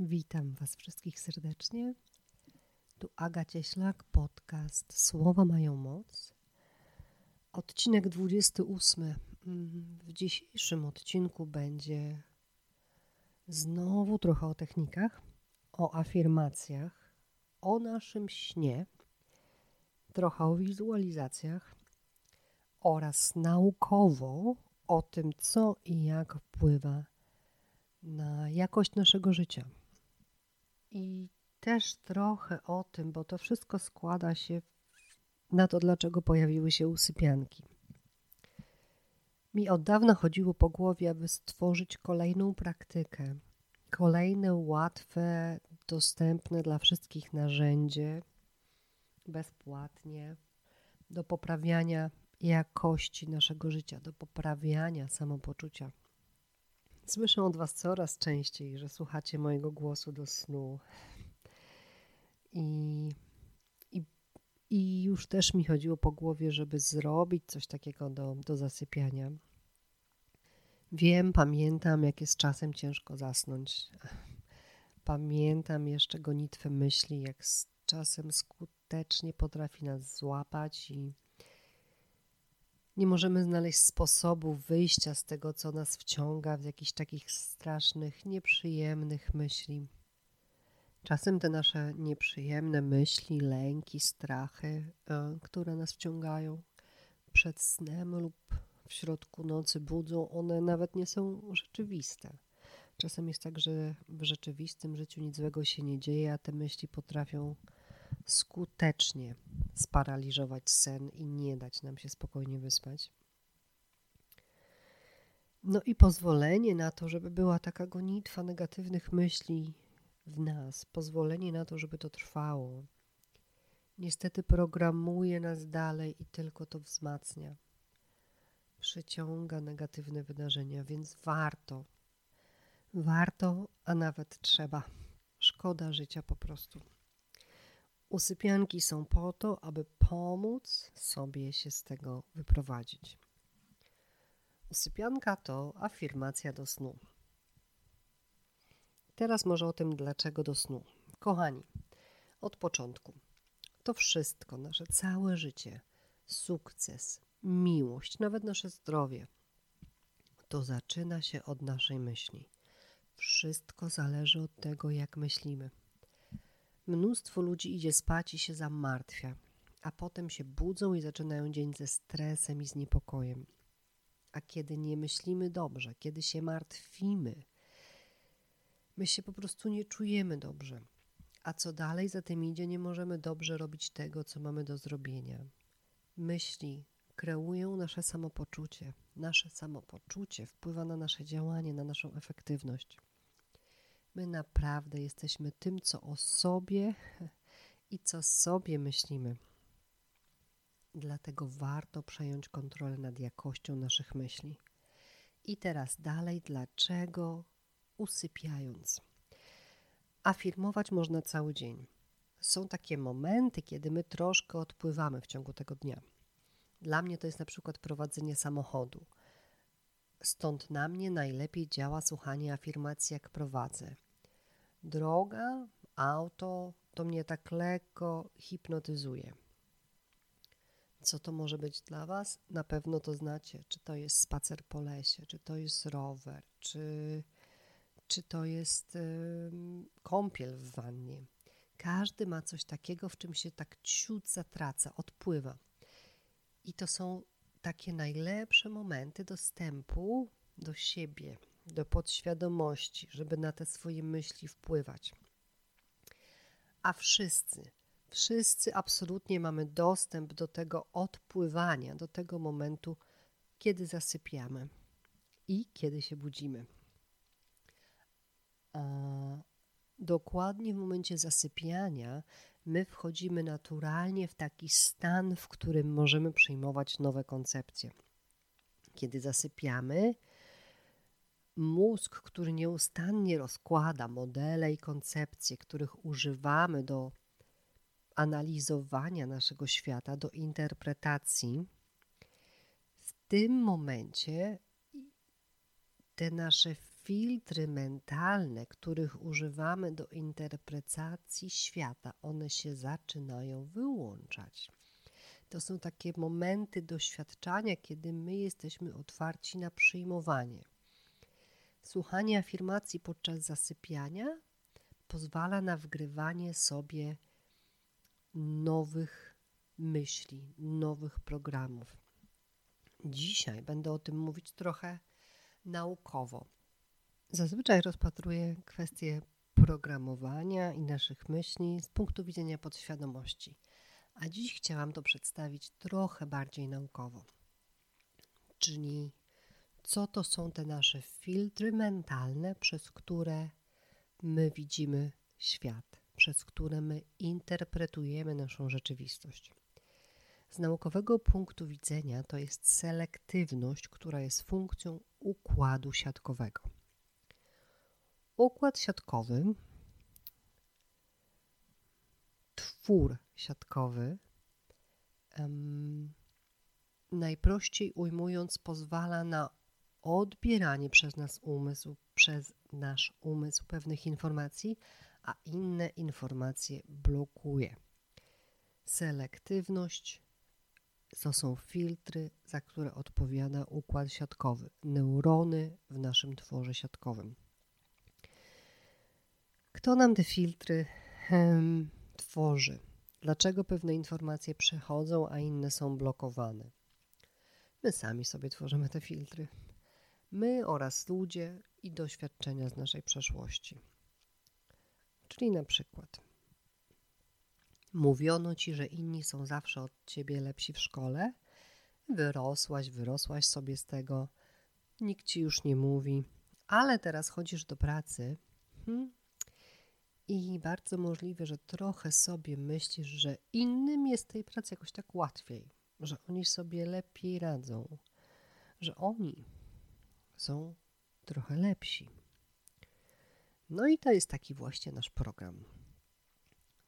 Witam Was wszystkich serdecznie. Tu Aga Cieślak, podcast Słowa mają moc. Odcinek 28. W dzisiejszym odcinku będzie znowu trochę o technikach, o afirmacjach, o naszym śnie, trochę o wizualizacjach oraz naukowo o tym, co i jak wpływa na jakość naszego życia. I też trochę o tym, bo to wszystko składa się na to, dlaczego pojawiły się usypianki. Mi od dawna chodziło po głowie, aby stworzyć kolejną praktykę, kolejne łatwe, dostępne dla wszystkich narzędzie, bezpłatnie, do poprawiania jakości naszego życia, do poprawiania samopoczucia. Słyszę od Was coraz częściej, że słuchacie mojego głosu do snu. I, i, I już też mi chodziło po głowie, żeby zrobić coś takiego do, do zasypiania. Wiem, pamiętam, jak jest czasem ciężko zasnąć. Pamiętam jeszcze gonitwę myśli, jak z czasem skutecznie potrafi nas złapać i nie możemy znaleźć sposobu wyjścia z tego, co nas wciąga w jakichś takich strasznych, nieprzyjemnych myśli. Czasem te nasze nieprzyjemne myśli, lęki, strachy, e, które nas wciągają przed snem lub w środku nocy budzą, one nawet nie są rzeczywiste. Czasem jest tak, że w rzeczywistym życiu nic złego się nie dzieje, a te myśli potrafią skutecznie sparaliżować sen i nie dać nam się spokojnie wyspać. No i pozwolenie na to, żeby była taka gonitwa negatywnych myśli w nas, pozwolenie na to, żeby to trwało, niestety programuje nas dalej i tylko to wzmacnia. Przyciąga negatywne wydarzenia, więc warto, warto, a nawet trzeba. Szkoda życia po prostu. Usypianki są po to, aby pomóc sobie się z tego wyprowadzić. Usypianka to afirmacja do snu. Teraz może o tym, dlaczego do snu. Kochani, od początku. To wszystko, nasze całe życie, sukces, miłość, nawet nasze zdrowie, to zaczyna się od naszej myśli. Wszystko zależy od tego, jak myślimy. Mnóstwo ludzi idzie spać i się zamartwia, a potem się budzą i zaczynają dzień ze stresem i z niepokojem. A kiedy nie myślimy dobrze, kiedy się martwimy, my się po prostu nie czujemy dobrze. A co dalej za tym idzie, nie możemy dobrze robić tego, co mamy do zrobienia. Myśli kreują nasze samopoczucie. Nasze samopoczucie wpływa na nasze działanie, na naszą efektywność. My naprawdę jesteśmy tym, co o sobie i co sobie myślimy. Dlatego warto przejąć kontrolę nad jakością naszych myśli. I teraz dalej, dlaczego usypiając? Afirmować można cały dzień. Są takie momenty, kiedy my troszkę odpływamy w ciągu tego dnia. Dla mnie to jest na przykład prowadzenie samochodu. Stąd na mnie najlepiej działa słuchanie afirmacji, jak prowadzę. Droga, auto to mnie tak lekko hipnotyzuje. Co to może być dla Was? Na pewno to znacie, czy to jest spacer po lesie, czy to jest rower, czy, czy to jest kąpiel w wannie. Każdy ma coś takiego, w czym się tak ciut zatraca, odpływa. I to są takie najlepsze momenty dostępu do siebie, do podświadomości, żeby na te swoje myśli wpływać. A wszyscy, wszyscy absolutnie mamy dostęp do tego odpływania, do tego momentu, kiedy zasypiamy i kiedy się budzimy. A dokładnie w momencie zasypiania my wchodzimy naturalnie w taki stan, w którym możemy przyjmować nowe koncepcje. Kiedy zasypiamy, mózg, który nieustannie rozkłada modele i koncepcje, których używamy do analizowania naszego świata, do interpretacji, w tym momencie te nasze filtry mentalne, których używamy do interpretacji świata, one się zaczynają wyłączać. To są takie momenty doświadczania, kiedy my jesteśmy otwarci na przyjmowanie. Słuchanie afirmacji podczas zasypiania pozwala na wgrywanie sobie nowych myśli, nowych programów. Dzisiaj będę o tym mówić trochę naukowo. Zazwyczaj rozpatruję kwestie programowania i naszych myśli z punktu widzenia podświadomości, a dziś chciałam to przedstawić trochę bardziej naukowo. Czyli co to są te nasze filtry mentalne, przez które my widzimy świat, przez które my interpretujemy naszą rzeczywistość. Z naukowego punktu widzenia to jest selektywność, która jest funkcją układu siatkowego. Układ siatkowy, twór siatkowy, um, najprościej ujmując, pozwala na odbieranie przez nas umysł, przez nasz umysł pewnych informacji, a inne informacje blokuje. Selektywność to są filtry, za które odpowiada układ siatkowy, neurony w naszym tworze siatkowym. Kto nam te filtry hmm, tworzy? Dlaczego pewne informacje przechodzą, a inne są blokowane? My sami sobie tworzymy te filtry. My oraz ludzie i doświadczenia z naszej przeszłości. Czyli na przykład Mówiono ci, że inni są zawsze od ciebie lepsi w szkole. Wyrosłaś, wyrosłaś sobie z tego. Nikt ci już nie mówi, ale teraz chodzisz do pracy. Hmm? I bardzo możliwe, że trochę sobie myślisz, że innym jest tej pracy jakoś tak łatwiej, że oni sobie lepiej radzą, że oni są trochę lepsi. No i to jest taki właśnie nasz program.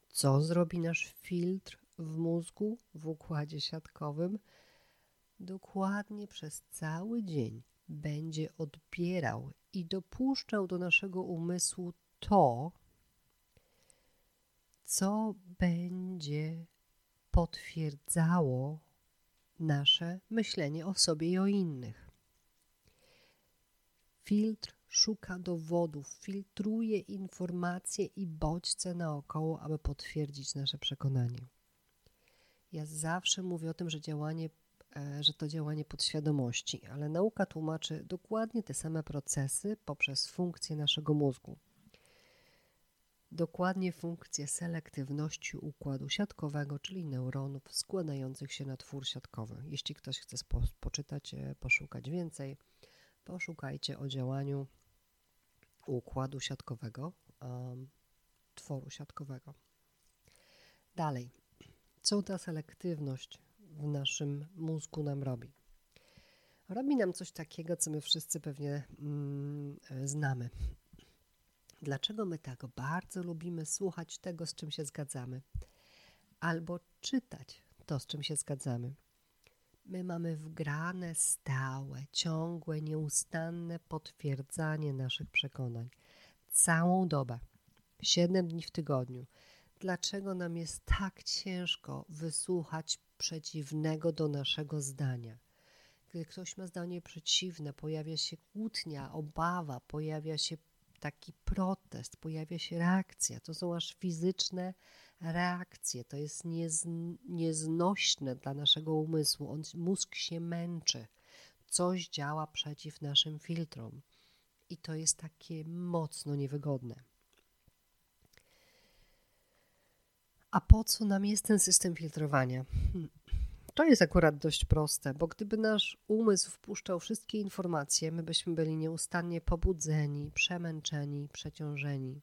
Co zrobi nasz filtr w mózgu, w układzie siatkowym? Dokładnie przez cały dzień będzie odbierał i dopuszczał do naszego umysłu to, co będzie potwierdzało nasze myślenie o sobie i o innych. Filtr szuka dowodów, filtruje informacje i bodźce naokoło, aby potwierdzić nasze przekonanie. Ja zawsze mówię o tym, że działanie, e, że to działanie podświadomości, ale nauka tłumaczy dokładnie te same procesy poprzez funkcje naszego mózgu. Dokładnie funkcję selektywności układu siatkowego, czyli neuronów składających się na twór siatkowy. Jeśli ktoś chce poczytać, e, poszukać więcej, poszukajcie o działaniu układu siatkowego, um, tworu siatkowego. Dalej, co ta selektywność w naszym mózgu nam robi? Robi nam coś takiego, co my wszyscy pewnie mm, znamy. Dlaczego my tak bardzo lubimy słuchać tego, z czym się zgadzamy, albo czytać to, z czym się zgadzamy? My mamy wgrane stałe, ciągłe, nieustanne potwierdzanie naszych przekonań. Całą dobę, siedem dni w tygodniu. Dlaczego nam jest tak ciężko wysłuchać przeciwnego do naszego zdania? Gdy ktoś ma zdanie przeciwne, pojawia się kłótnia, obawa, pojawia się taki protest, pojawia się reakcja. To są aż fizyczne reakcje. To jest niez, nieznośne dla naszego umysłu. On, mózg się męczy. Coś działa przeciw naszym filtrom. I to jest takie mocno niewygodne. A po co nam jest ten system filtrowania? To jest akurat dość proste, bo gdyby nasz umysł wpuszczał wszystkie informacje, my byśmy byli nieustannie pobudzeni, przemęczeni, przeciążeni.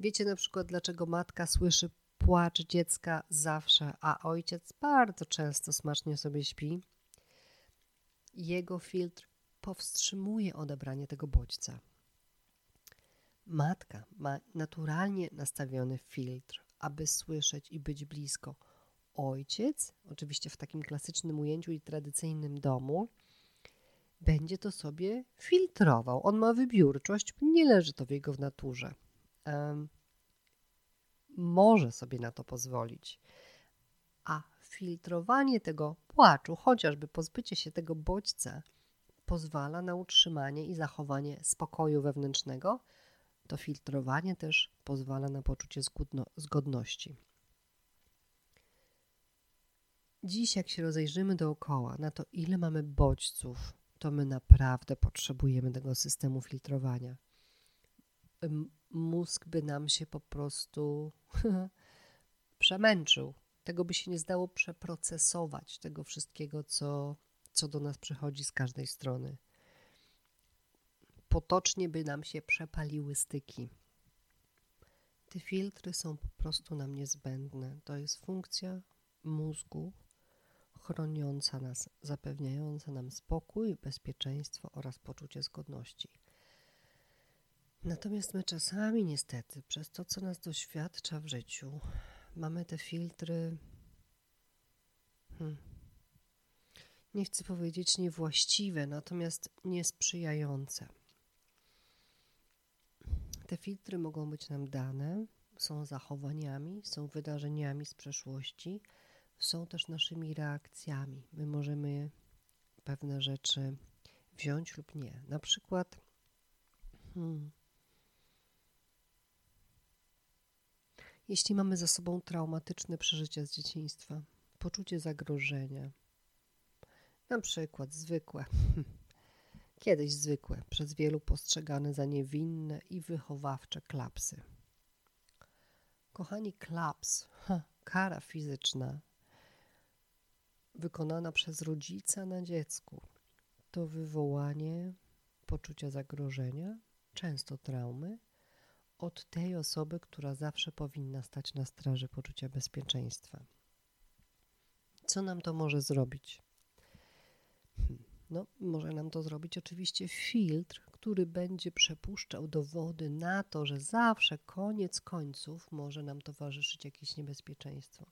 Wiecie na przykład, dlaczego matka słyszy płacz dziecka zawsze, a ojciec bardzo często smacznie sobie śpi? Jego filtr powstrzymuje odebranie tego bodźca. Matka ma naturalnie nastawiony filtr, aby słyszeć i być blisko. Ojciec, oczywiście w takim klasycznym ujęciu i tradycyjnym domu, będzie to sobie filtrował. On ma wybiórczość, nie leży to w jego naturze. Może sobie na to pozwolić. A filtrowanie tego płaczu, chociażby pozbycie się tego bodźca, pozwala na utrzymanie i zachowanie spokoju wewnętrznego, to filtrowanie też pozwala na poczucie zgodności. Dziś, jak się rozejrzymy dookoła na to, ile mamy bodźców, to my naprawdę potrzebujemy tego systemu filtrowania. Mózg by nam się po prostu przemęczył. Tego by się nie zdało przeprocesować, tego wszystkiego, co, co do nas przychodzi z każdej strony. Potocznie by nam się przepaliły styki. Te filtry są po prostu nam niezbędne. To jest funkcja mózgu chroniąca nas, zapewniająca nam spokój, bezpieczeństwo oraz poczucie zgodności. Natomiast my czasami, niestety, przez to, co nas doświadcza w życiu, mamy te filtry. Hmm, nie chcę powiedzieć niewłaściwe, natomiast niesprzyjające. Te filtry mogą być nam dane, są zachowaniami, są wydarzeniami z przeszłości, są też naszymi reakcjami. My możemy pewne rzeczy wziąć lub nie. Na przykład, hmm, jeśli mamy za sobą traumatyczne przeżycia z dzieciństwa, poczucie zagrożenia, na przykład zwykłe, kiedyś zwykłe, przez wielu postrzegane za niewinne i wychowawcze klapsy. Kochani, klaps, kara fizyczna, wykonana przez rodzica na dziecku, to wywołanie poczucia zagrożenia, często traumy, od tej osoby, która zawsze powinna stać na straży poczucia bezpieczeństwa. Co nam to może zrobić? Hmm, no, może nam to zrobić oczywiście filtr, który będzie przepuszczał dowody na to, że zawsze koniec końców może nam towarzyszyć jakieś niebezpieczeństwo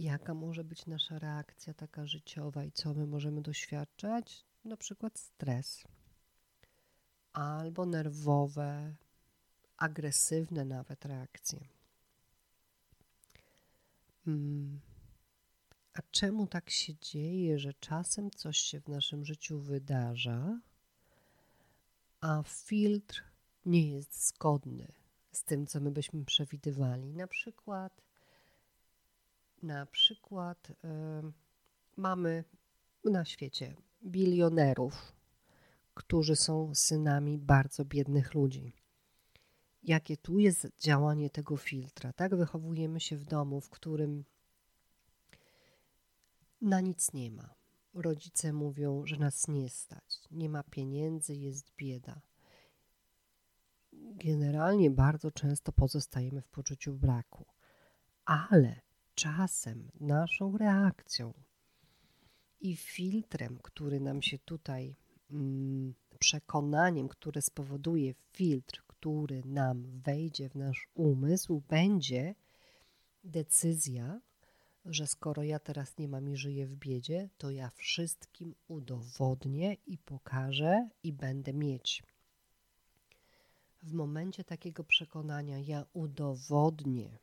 jaka może być nasza reakcja taka życiowa i co my możemy doświadczać? Na przykład stres, albo nerwowe, agresywne nawet reakcje. Hmm. A czemu tak się dzieje, że czasem coś się w naszym życiu wydarza, a filtr nie jest zgodny z tym, co my byśmy przewidywali? Na przykład na przykład y, mamy na świecie bilionerów, którzy są synami bardzo biednych ludzi. Jakie tu jest działanie tego filtra? Tak, wychowujemy się w domu, w którym na nic nie ma. Rodzice mówią, że nas nie stać, nie ma pieniędzy, jest bieda. Generalnie bardzo często pozostajemy w poczuciu braku, ale czasem, naszą reakcją i filtrem, który nam się tutaj, przekonaniem, które spowoduje filtr, który nam wejdzie w nasz umysł, będzie decyzja, że skoro ja teraz nie mam i żyję w biedzie, to ja wszystkim udowodnię i pokażę i będę mieć. W momencie takiego przekonania ja udowodnię,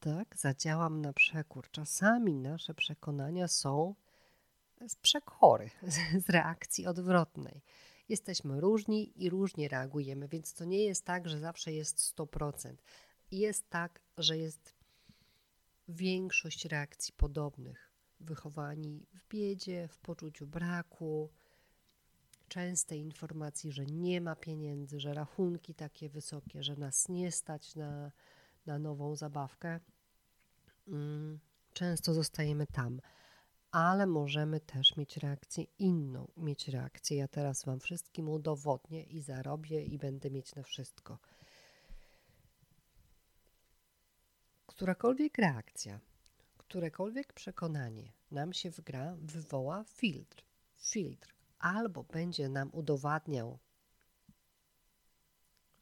tak, zadziałam na przekór. Czasami nasze przekonania są z przekory, z reakcji odwrotnej. Jesteśmy różni i różnie reagujemy, więc to nie jest tak, że zawsze jest 100%. Jest tak, że jest większość reakcji podobnych. Wychowani w biedzie, w poczuciu braku, częste informacji, że nie ma pieniędzy, że rachunki takie wysokie, że nas nie stać na, na nową zabawkę. Mm, często zostajemy tam, ale możemy też mieć reakcję inną, mieć reakcję. Ja teraz Wam wszystkim udowodnię i zarobię i będę mieć na wszystko. Którakolwiek reakcja, którekolwiek przekonanie nam się wgra, wywoła filtr. Filtr albo będzie nam udowadniał,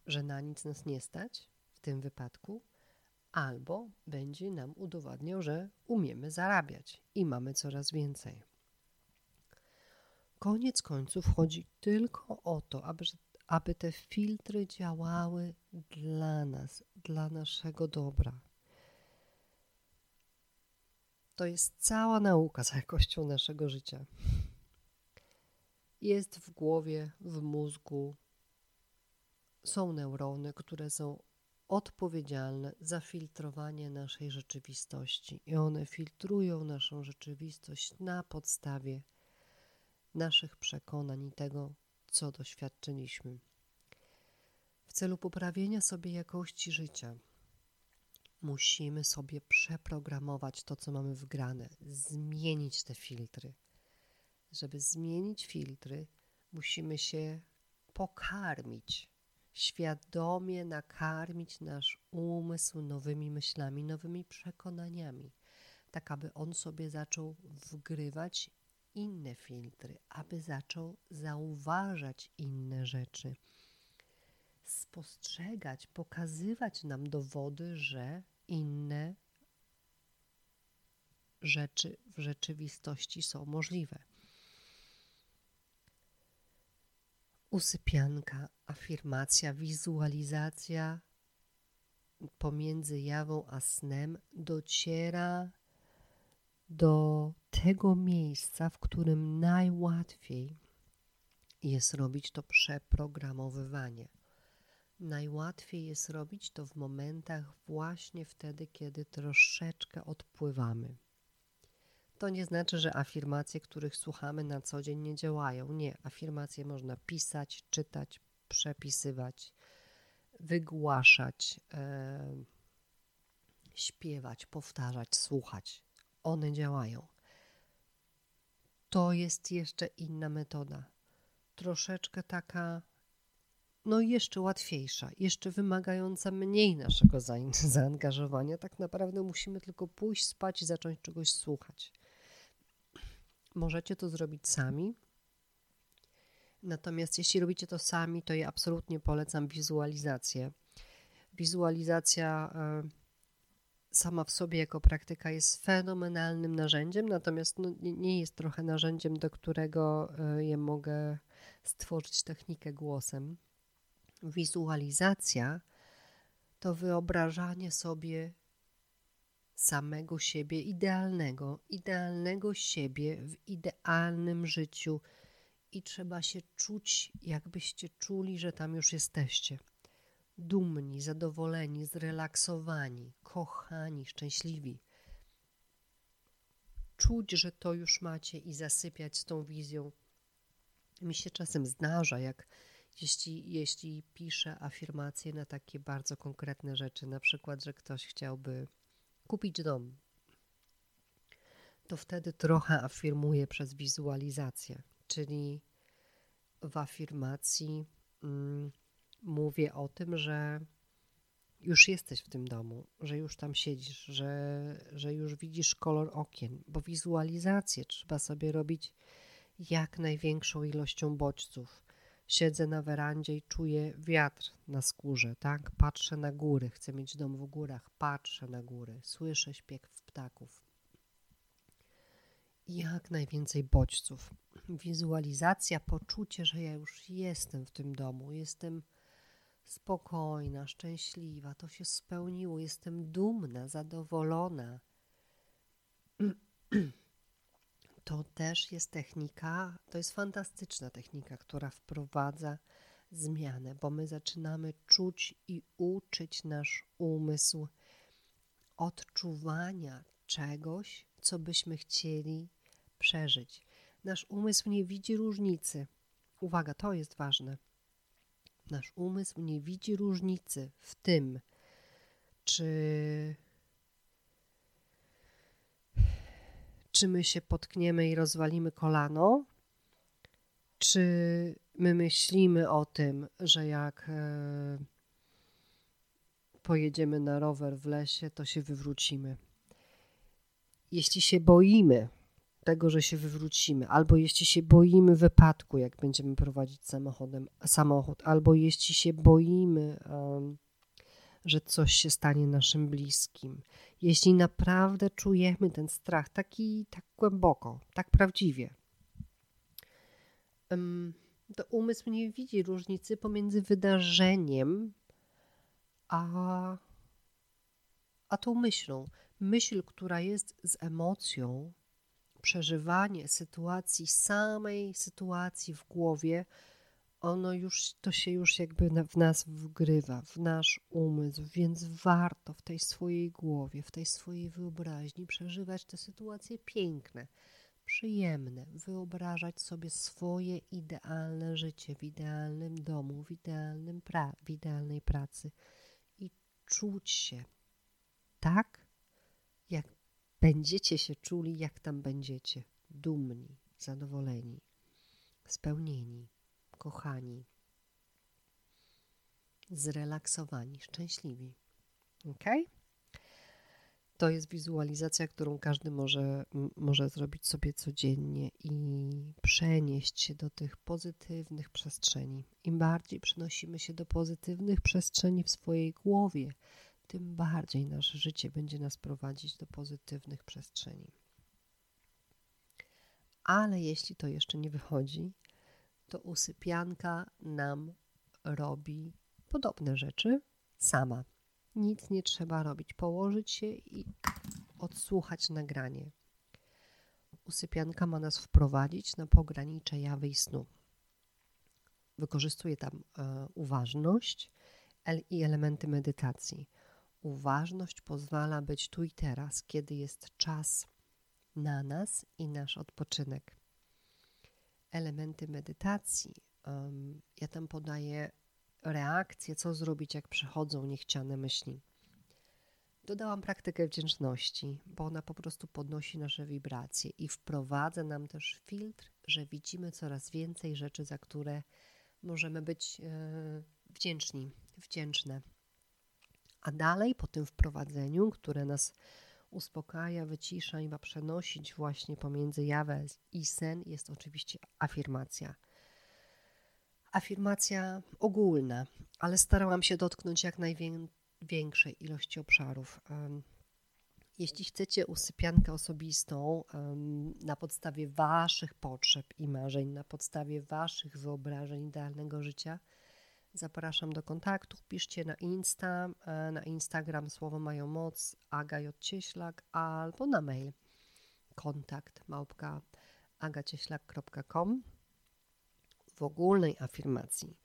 że na nic nas nie stać w tym wypadku, albo będzie nam udowadniał, że umiemy zarabiać i mamy coraz więcej. Koniec końców chodzi tylko o to, aby, aby te filtry działały dla nas, dla naszego dobra. To jest cała nauka za jakością naszego życia. Jest w głowie, w mózgu, są neurony, które są odpowiedzialne za filtrowanie naszej rzeczywistości i one filtrują naszą rzeczywistość na podstawie naszych przekonań i tego, co doświadczyliśmy. W celu poprawienia sobie jakości życia musimy sobie przeprogramować to, co mamy wgrane, zmienić te filtry. Żeby zmienić filtry, musimy się pokarmić świadomie nakarmić nasz umysł nowymi myślami, nowymi przekonaniami, tak aby on sobie zaczął wgrywać inne filtry, aby zaczął zauważać inne rzeczy, spostrzegać, pokazywać nam dowody, że inne rzeczy w rzeczywistości są możliwe. usypianka, afirmacja, wizualizacja pomiędzy jawą a snem dociera do tego miejsca, w którym najłatwiej jest robić to przeprogramowywanie. Najłatwiej jest robić to w momentach właśnie wtedy, kiedy troszeczkę odpływamy. To nie znaczy, że afirmacje, których słuchamy na co dzień, nie działają. Nie, afirmacje można pisać, czytać, przepisywać, wygłaszać, e, śpiewać, powtarzać, słuchać. One działają. To jest jeszcze inna metoda. Troszeczkę taka, no jeszcze łatwiejsza, jeszcze wymagająca mniej naszego zaangażowania. Tak naprawdę musimy tylko pójść spać i zacząć czegoś słuchać. Możecie to zrobić sami. Natomiast jeśli robicie to sami, to ja absolutnie polecam wizualizację. Wizualizacja e, sama w sobie jako praktyka jest fenomenalnym narzędziem, natomiast no, nie jest trochę narzędziem, do którego e, ja mogę stworzyć technikę głosem. Wizualizacja to wyobrażanie sobie samego siebie idealnego, idealnego siebie w idealnym życiu i trzeba się czuć, jakbyście czuli, że tam już jesteście. Dumni, zadowoleni, zrelaksowani, kochani, szczęśliwi. Czuć, że to już macie i zasypiać z tą wizją. Mi się czasem zdarza, jak jeśli, jeśli piszę afirmacje na takie bardzo konkretne rzeczy, na przykład, że ktoś chciałby kupić dom, to wtedy trochę afirmuję przez wizualizację, czyli w afirmacji mm, mówię o tym, że już jesteś w tym domu, że już tam siedzisz, że, że już widzisz kolor okien, bo wizualizację trzeba sobie robić jak największą ilością bodźców. Siedzę na werandzie i czuję wiatr na skórze, tak? Patrzę na góry, chcę mieć dom w górach, patrzę na góry, słyszę śpiew ptaków. Jak najwięcej bodźców. Wizualizacja, poczucie, że ja już jestem w tym domu, jestem spokojna, szczęśliwa, to się spełniło, jestem dumna, zadowolona. to też jest technika, to jest fantastyczna technika, która wprowadza zmianę, bo my zaczynamy czuć i uczyć nasz umysł odczuwania czegoś, co byśmy chcieli przeżyć. Nasz umysł nie widzi różnicy. Uwaga, to jest ważne. Nasz umysł nie widzi różnicy w tym, czy czy my się potkniemy i rozwalimy kolano, czy my myślimy o tym, że jak e, pojedziemy na rower w lesie, to się wywrócimy. Jeśli się boimy tego, że się wywrócimy, albo jeśli się boimy wypadku, jak będziemy prowadzić samochodem, samochód, albo jeśli się boimy że coś się stanie naszym bliskim. Jeśli naprawdę czujemy ten strach taki tak głęboko, tak prawdziwie, to umysł nie widzi różnicy pomiędzy wydarzeniem a, a tą myślą. Myśl, która jest z emocją, przeżywanie sytuacji, samej sytuacji w głowie, ono już, to się już jakby w nas wgrywa, w nasz umysł, więc warto w tej swojej głowie, w tej swojej wyobraźni przeżywać te sytuacje piękne, przyjemne, wyobrażać sobie swoje idealne życie w idealnym domu, w, idealnym pra- w idealnej pracy i czuć się tak, będziecie się czuli, jak tam będziecie, dumni, zadowoleni, spełnieni, kochani, zrelaksowani, szczęśliwi. Ok? To jest wizualizacja, którą każdy może, może zrobić sobie codziennie i przenieść się do tych pozytywnych przestrzeni. Im bardziej przenosimy się do pozytywnych przestrzeni w swojej głowie, tym bardziej nasze życie będzie nas prowadzić do pozytywnych przestrzeni. Ale jeśli to jeszcze nie wychodzi, to usypianka nam robi podobne rzeczy sama. Nic nie trzeba robić. Położyć się i odsłuchać nagranie. Usypianka ma nas wprowadzić na pogranicze jawy i snu. Wykorzystuje tam e, uważność i elementy medytacji. Uważność pozwala być tu i teraz, kiedy jest czas na nas i nasz odpoczynek. Elementy medytacji. Ja tam podaję reakcje, co zrobić, jak przychodzą niechciane myśli. Dodałam praktykę wdzięczności, bo ona po prostu podnosi nasze wibracje i wprowadza nam też filtr, że widzimy coraz więcej rzeczy, za które możemy być e, wdzięczni, wdzięczne. A dalej po tym wprowadzeniu, które nas uspokaja, wycisza i ma przenosić właśnie pomiędzy jawę i sen, jest oczywiście afirmacja. Afirmacja ogólna, ale starałam się dotknąć jak największej ilości obszarów. Jeśli chcecie usypiankę osobistą na podstawie Waszych potrzeb i marzeń, na podstawie Waszych wyobrażeń idealnego życia, Zapraszam do kontaktu. Piszcie na Insta, e, na Instagram słowo mają moc, Aga. Cieślak, albo na mail kontakt małpka agacieślak.com. W ogólnej afirmacji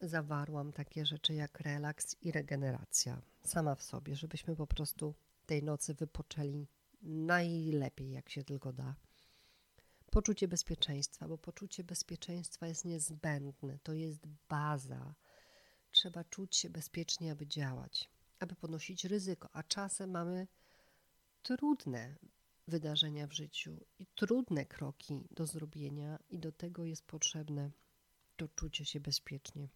zawarłam takie rzeczy jak relaks i regeneracja sama w sobie, żebyśmy po prostu tej nocy wypoczęli najlepiej, jak się tylko da poczucie bezpieczeństwa, bo poczucie bezpieczeństwa jest niezbędne, to jest baza. Trzeba czuć się bezpiecznie, aby działać, aby ponosić ryzyko, a czasem mamy trudne wydarzenia w życiu i trudne kroki do zrobienia, i do tego jest potrzebne to czucie się bezpiecznie.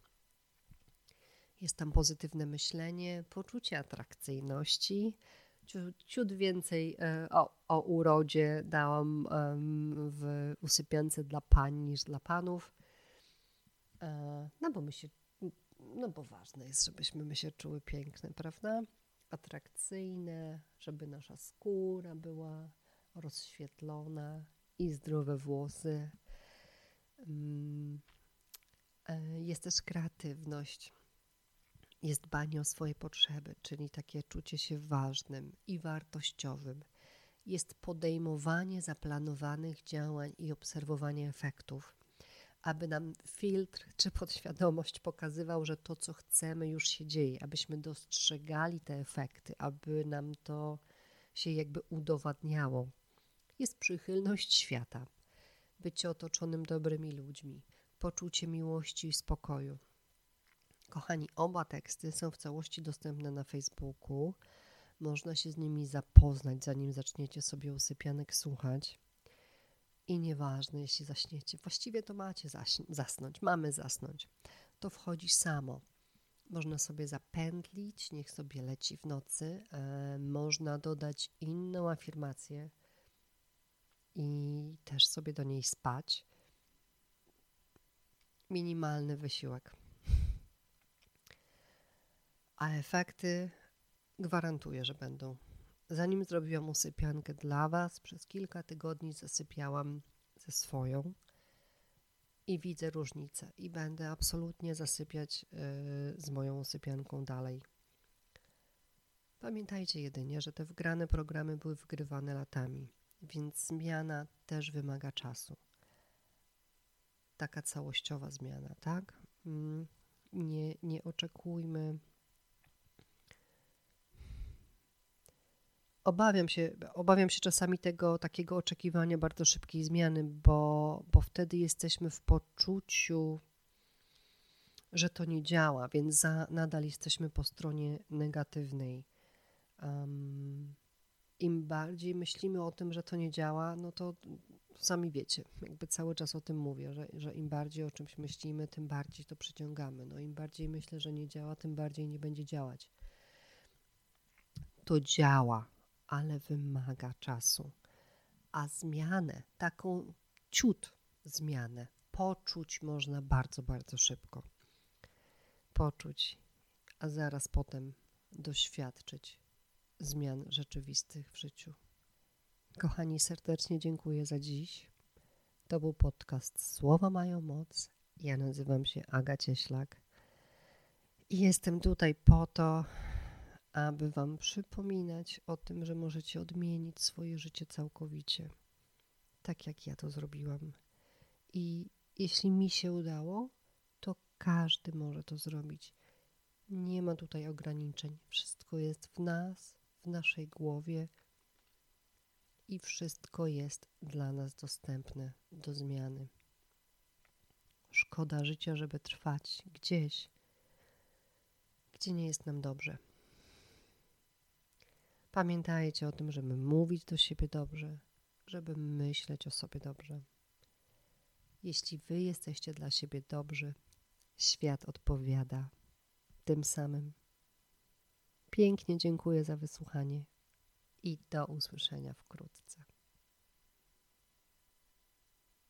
Jest tam pozytywne myślenie, poczucie atrakcyjności, ciut więcej e, o, o urodzie dałam w usypiance dla pań niż dla panów. E, no bo my się, no bo ważne jest, żebyśmy my się czuły piękne, prawda? Atrakcyjne, żeby nasza skóra była rozświetlona i zdrowe włosy. Mm, e, jest też kreatywność jest dbanie o swoje potrzeby, czyli takie czucie się ważnym i wartościowym. Jest podejmowanie zaplanowanych działań i obserwowanie efektów, aby nam filtr czy podświadomość pokazywał, że to, co chcemy, już się dzieje, abyśmy dostrzegali te efekty, aby nam to się jakby udowadniało. Jest przychylność świata, bycie otoczonym dobrymi ludźmi, poczucie miłości i spokoju Kochani, oba teksty są w całości dostępne na Facebooku. Można się z nimi zapoznać, zanim zaczniecie sobie usypianek słuchać. I nieważne, jeśli zaśniecie, właściwie to macie zasnąć, mamy zasnąć. To wchodzi samo. Można sobie zapętlić, niech sobie leci w nocy. E, można dodać inną afirmację i też sobie do niej spać. Minimalny wysiłek a efekty gwarantuję, że będą. Zanim zrobiłam usypiankę dla Was, przez kilka tygodni zasypiałam ze swoją i widzę różnicę i będę absolutnie zasypiać y, z moją sypianką dalej. Pamiętajcie jedynie, że te wgrane programy były wgrywane latami, więc zmiana też wymaga czasu. Taka całościowa zmiana, tak? Mm, nie, nie oczekujmy. Obawiam się, obawiam się czasami tego takiego oczekiwania bardzo szybkiej zmiany, bo, bo wtedy jesteśmy w poczuciu, że to nie działa, więc za, nadal jesteśmy po stronie negatywnej. Um, Im bardziej myślimy o tym, że to nie działa, no to sami wiecie, jakby cały czas o tym mówię, że, że im bardziej o czymś myślimy, tym bardziej to przyciągamy. No im bardziej myślę, że nie działa, tym bardziej nie będzie działać. To działa, ale wymaga czasu. A zmianę, taką ciut zmianę, poczuć można bardzo, bardzo szybko. Poczuć, a zaraz potem doświadczyć zmian rzeczywistych w życiu. Kochani, serdecznie dziękuję za dziś. To był podcast Słowa mają moc. Ja nazywam się Aga Cieślak i jestem tutaj po to, aby Wam przypominać o tym, że możecie odmienić swoje życie całkowicie, tak jak ja to zrobiłam. I jeśli mi się udało, to każdy może to zrobić. Nie ma tutaj ograniczeń. Wszystko jest w nas, w naszej głowie i wszystko jest dla nas dostępne do zmiany. Szkoda życia, żeby trwać gdzieś, gdzie nie jest nam dobrze. Pamiętajcie o tym, żeby mówić do siebie dobrze, żeby myśleć o sobie dobrze. Jeśli wy jesteście dla siebie dobrzy, świat odpowiada tym samym. Pięknie dziękuję za wysłuchanie i do usłyszenia wkrótce.